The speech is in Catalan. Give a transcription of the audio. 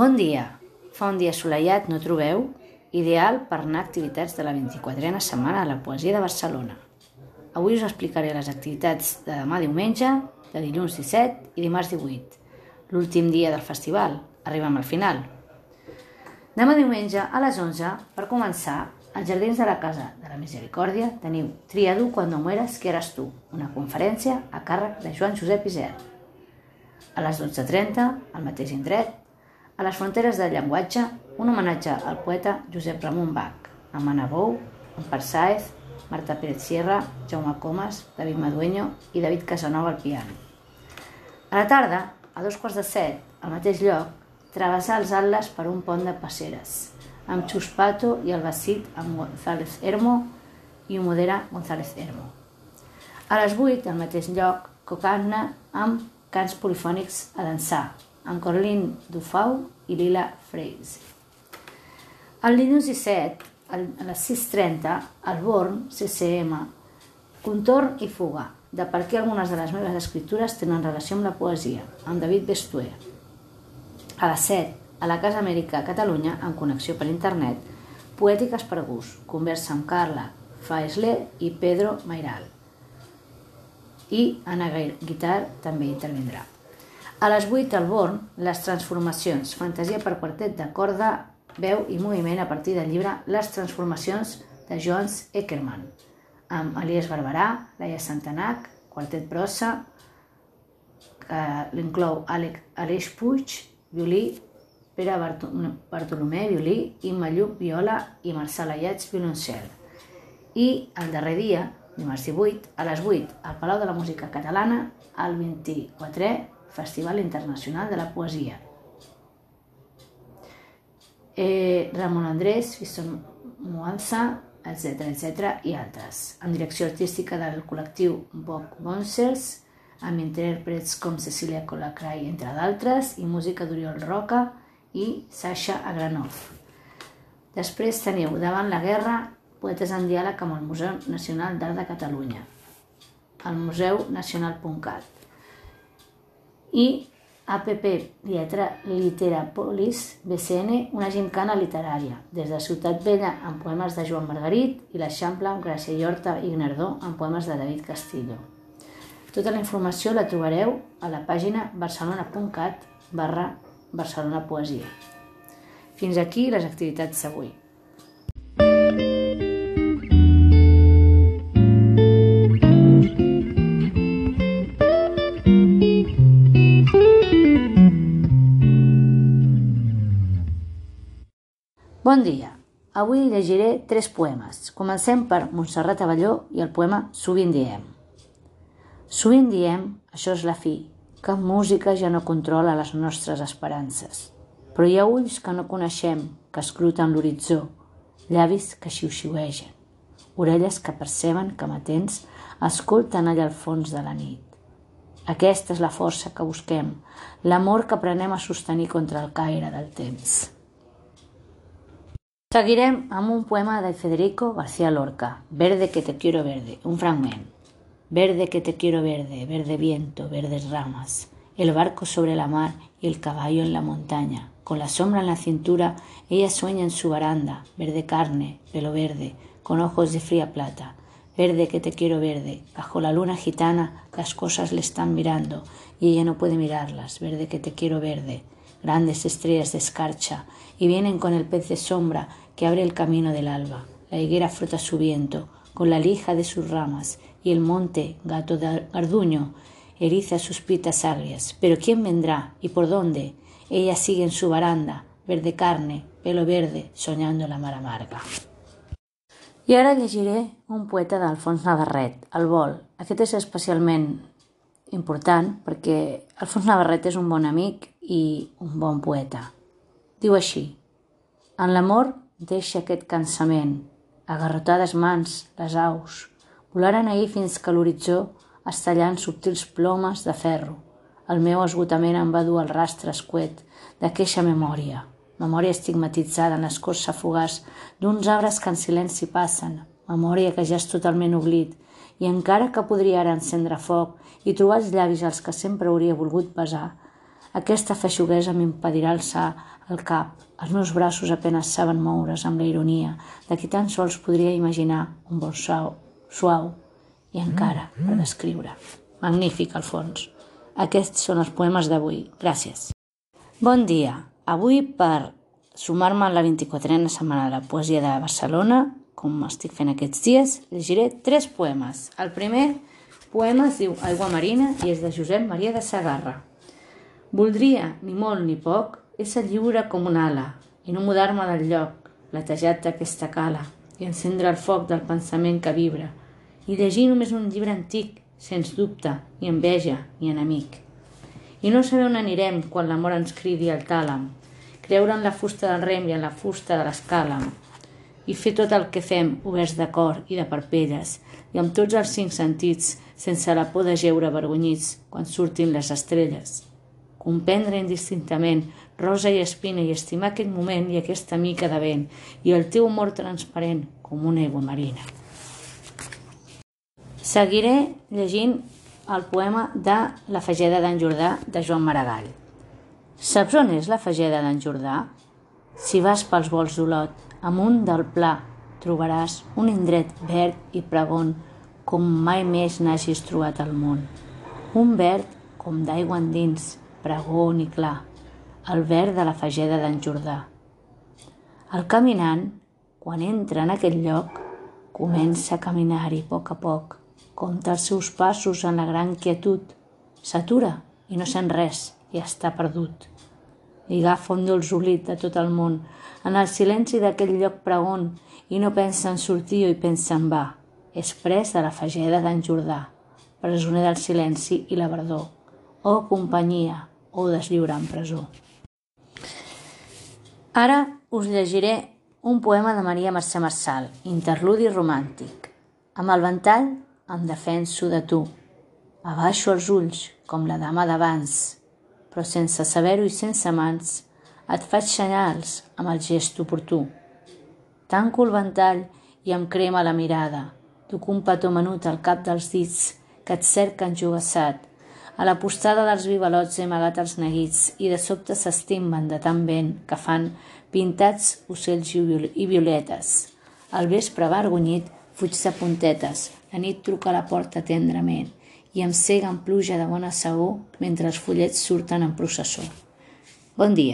Bon dia! Fa un dia assolellat, no trobeu? Ideal per anar a activitats de la 24a setmana de la poesia de Barcelona. Avui us explicaré les activitats de demà diumenge, de dilluns 17 i dimarts 18, l'últim dia del festival. Arribem al final. Demà diumenge a les 11, per començar, als Jardins de la Casa de la Misericòrdia teniu Triadu quan no mueres, que eres tu, una conferència a càrrec de Joan Josep Isern. A les 12.30, al mateix indret, a les fronteres del llenguatge, un homenatge al poeta Josep Ramon Bach, amb Anna Bou, Ampar Saez, Marta Pérez Sierra, Jaume Comas, David Madueño i David Casanova al piano. A la tarda, a dos quarts de set, al mateix lloc, travessar els atles per un pont de passeres, amb Xus Pato i el Basit amb González Hermo i modera González Hermo. A les 8, al mateix lloc, Cocarna amb cants polifònics a dansar, amb Corlin Dufau i Lila Freise. El dilluns 17, a les 6.30, al Born, CCM, Contorn i fuga, de per què algunes de les meves escritures tenen relació amb la poesia, amb David Bestuer. A les 7, a la Casa Amèrica a Catalunya, en connexió per internet, Poètiques per gust, conversa amb Carla Faesler i Pedro Mairal. I Anna Guitar també intervindrà. A les 8 al Born, les transformacions, fantasia per quartet de corda, veu i moviment a partir del llibre Les transformacions de Joans Eckermann, amb Elias Barberà, Laia Santanac, quartet brossa, que l'inclou Aleix Puig, violí, Pere Bartolomé, violí, Imma Lluc, viola i Marçal Ayats, violoncel. I el darrer dia, dimarts 18, a les 8, al Palau de la Música Catalana, el 24è Festival Internacional de la Poesia. Eh, Ramon Andrés, Fiston Moanza, etc etc i altres. En direcció artística del col·lectiu Boc Bonsers, amb intèrprets com Cecília Colacrai, entre d'altres, i música d'Oriol Roca i Sasha Agranov. Després teniu Davant la guerra, poetes en diàleg amb el Museu Nacional d'Art de Catalunya, el Museu Nacional.cat i APP Lletra Literapolis BCN, una gincana literària, des de Ciutat Vella amb poemes de Joan Margarit i l'Eixample amb Gràcia Horta i Gnardó amb poemes de David Castillo. Tota la informació la trobareu a la pàgina barcelona.cat barra Barcelona Poesia. Fins aquí les activitats d'avui. Bon dia. Avui llegiré tres poemes. Comencem per Montserrat Avelló i el poema Sovint diem. Sovint diem, això és la fi, que música ja no controla les nostres esperances. Però hi ha ulls que no coneixem, que escruten l'horitzó, llavis que xiu-xiuegen, orelles que perceben que matents escolten allà al fons de la nit. Aquesta és la força que busquem, l'amor que aprenem a sostenir contra el caire del temps. Seguirem amb un poema de Federico García Lorca, Verde que te quiero verde, un fragment. Verde que te quiero verde, verde viento, verdes ramas, el barco sobre la mar y el caballo en la montaña. Con la sombra en la cintura, ella sueña en su baranda, verde carne, pelo verde, con ojos de fría plata. Verde que te quiero verde, bajo la luna gitana las cosas le están mirando y ella no puede mirarlas. Verde que te quiero verde, grandes estrellas de escarcha, y vienen con el pez de sombra que abre el camino del alba. La higuera frota su viento con la lija de sus ramas, y el monte, gato de garduño, eriza sus pitas agrias. Pero ¿quién vendrá y por dónde? Ella sigue en su baranda, verde carne, pelo verde, soñando la mar amarga. I ara llegiré un poeta d'Alfons Navarret, El vol. Aquest és especialment important perquè Alfons Navarret és un bon amic i un bon poeta. Diu així, en l'amor deixa aquest cansament, agarrotades mans, les aus, volaren ahir fins que l'horitzó es tallant subtils plomes de ferro. El meu esgotament em va dur al rastre escuet d'aqueixa memòria, memòria estigmatitzada en escorça fugaç d'uns arbres que en silenci passen, memòria que ja és totalment oblit, i encara que podria ara encendre foc i trobar els llavis als que sempre hauria volgut pesar, Aquesta feixuguesa m'impedirà alçar el cap. Els meus braços apenes saben moure's amb la ironia de qui tan sols podria imaginar un vol suau, suau i encara per descriure. Magnífic, al fons. Aquests són els poemes d'avui. Gràcies. Bon dia. Avui, per sumar-me a la 24a setmana de la poesia de Barcelona, com estic fent aquests dies, llegiré tres poemes. El primer poema es diu Aigua Marina i és de Josep Maria de Sagarra. Voldria, ni molt ni poc, ésser lliure com una ala i no mudar-me del lloc, latejat d'aquesta cala, i encendre el foc del pensament que vibra, i llegir només un llibre antic, sens dubte, ni enveja, ni enemic. I no saber on anirem quan l'amor ens cridi al tàlam, creure en la fusta del rem i en la fusta de l'escala, i fer tot el que fem oberts de cor i de parpelles i amb tots els cinc sentits sense la por de geure avergonyits quan surtin les estrelles. Comprendre indistintament rosa i espina i estimar aquest moment i aquesta mica de vent i el teu amor transparent com una aigua marina. Seguiré llegint el poema de La fageda d'en Jordà de Joan Maragall. Saps on és la fageda d'en Jordà? Si vas pels vols d'Olot, amunt del pla, trobaràs un indret verd i pregon com mai més n'hagis trobat al món. Un verd com d'aigua endins, pregon i clar, el verd de la fageda d'en Jordà. El caminant, quan entra en aquest lloc, comença a caminar-hi a poc a poc, compta els seus passos en la gran quietud, s'atura i no sent res i està perdut. I agafa un dolç oblit de tot el món, en el silenci d'aquell lloc pregon, i no pensa en sortir i pensa en va. És pres de la fageda d'en Jordà, presoner del silenci i la verdor. O companyia, o deslliurar en presó. Ara us llegiré un poema de Maria Mercè Marçal, interludi romàntic. Amb el ventall em defenso de tu. Abaixo els ulls, com la dama d'abans, però sense saber-ho i sense mans, et faig senyals amb el gest oportú. Tanco el ventall i em crema la mirada. Duc un petó menut al cap dels dits que et cerquen jugassat a la postada dels vivalots he amagat els neguits i de sobte s'estimben de tan vent que fan pintats ocells i violetes. Al vespre vergonyit fuig de puntetes, la nit truca a la porta tendrament i em cega en pluja de bona segur mentre els follets surten en processó. Bon dia.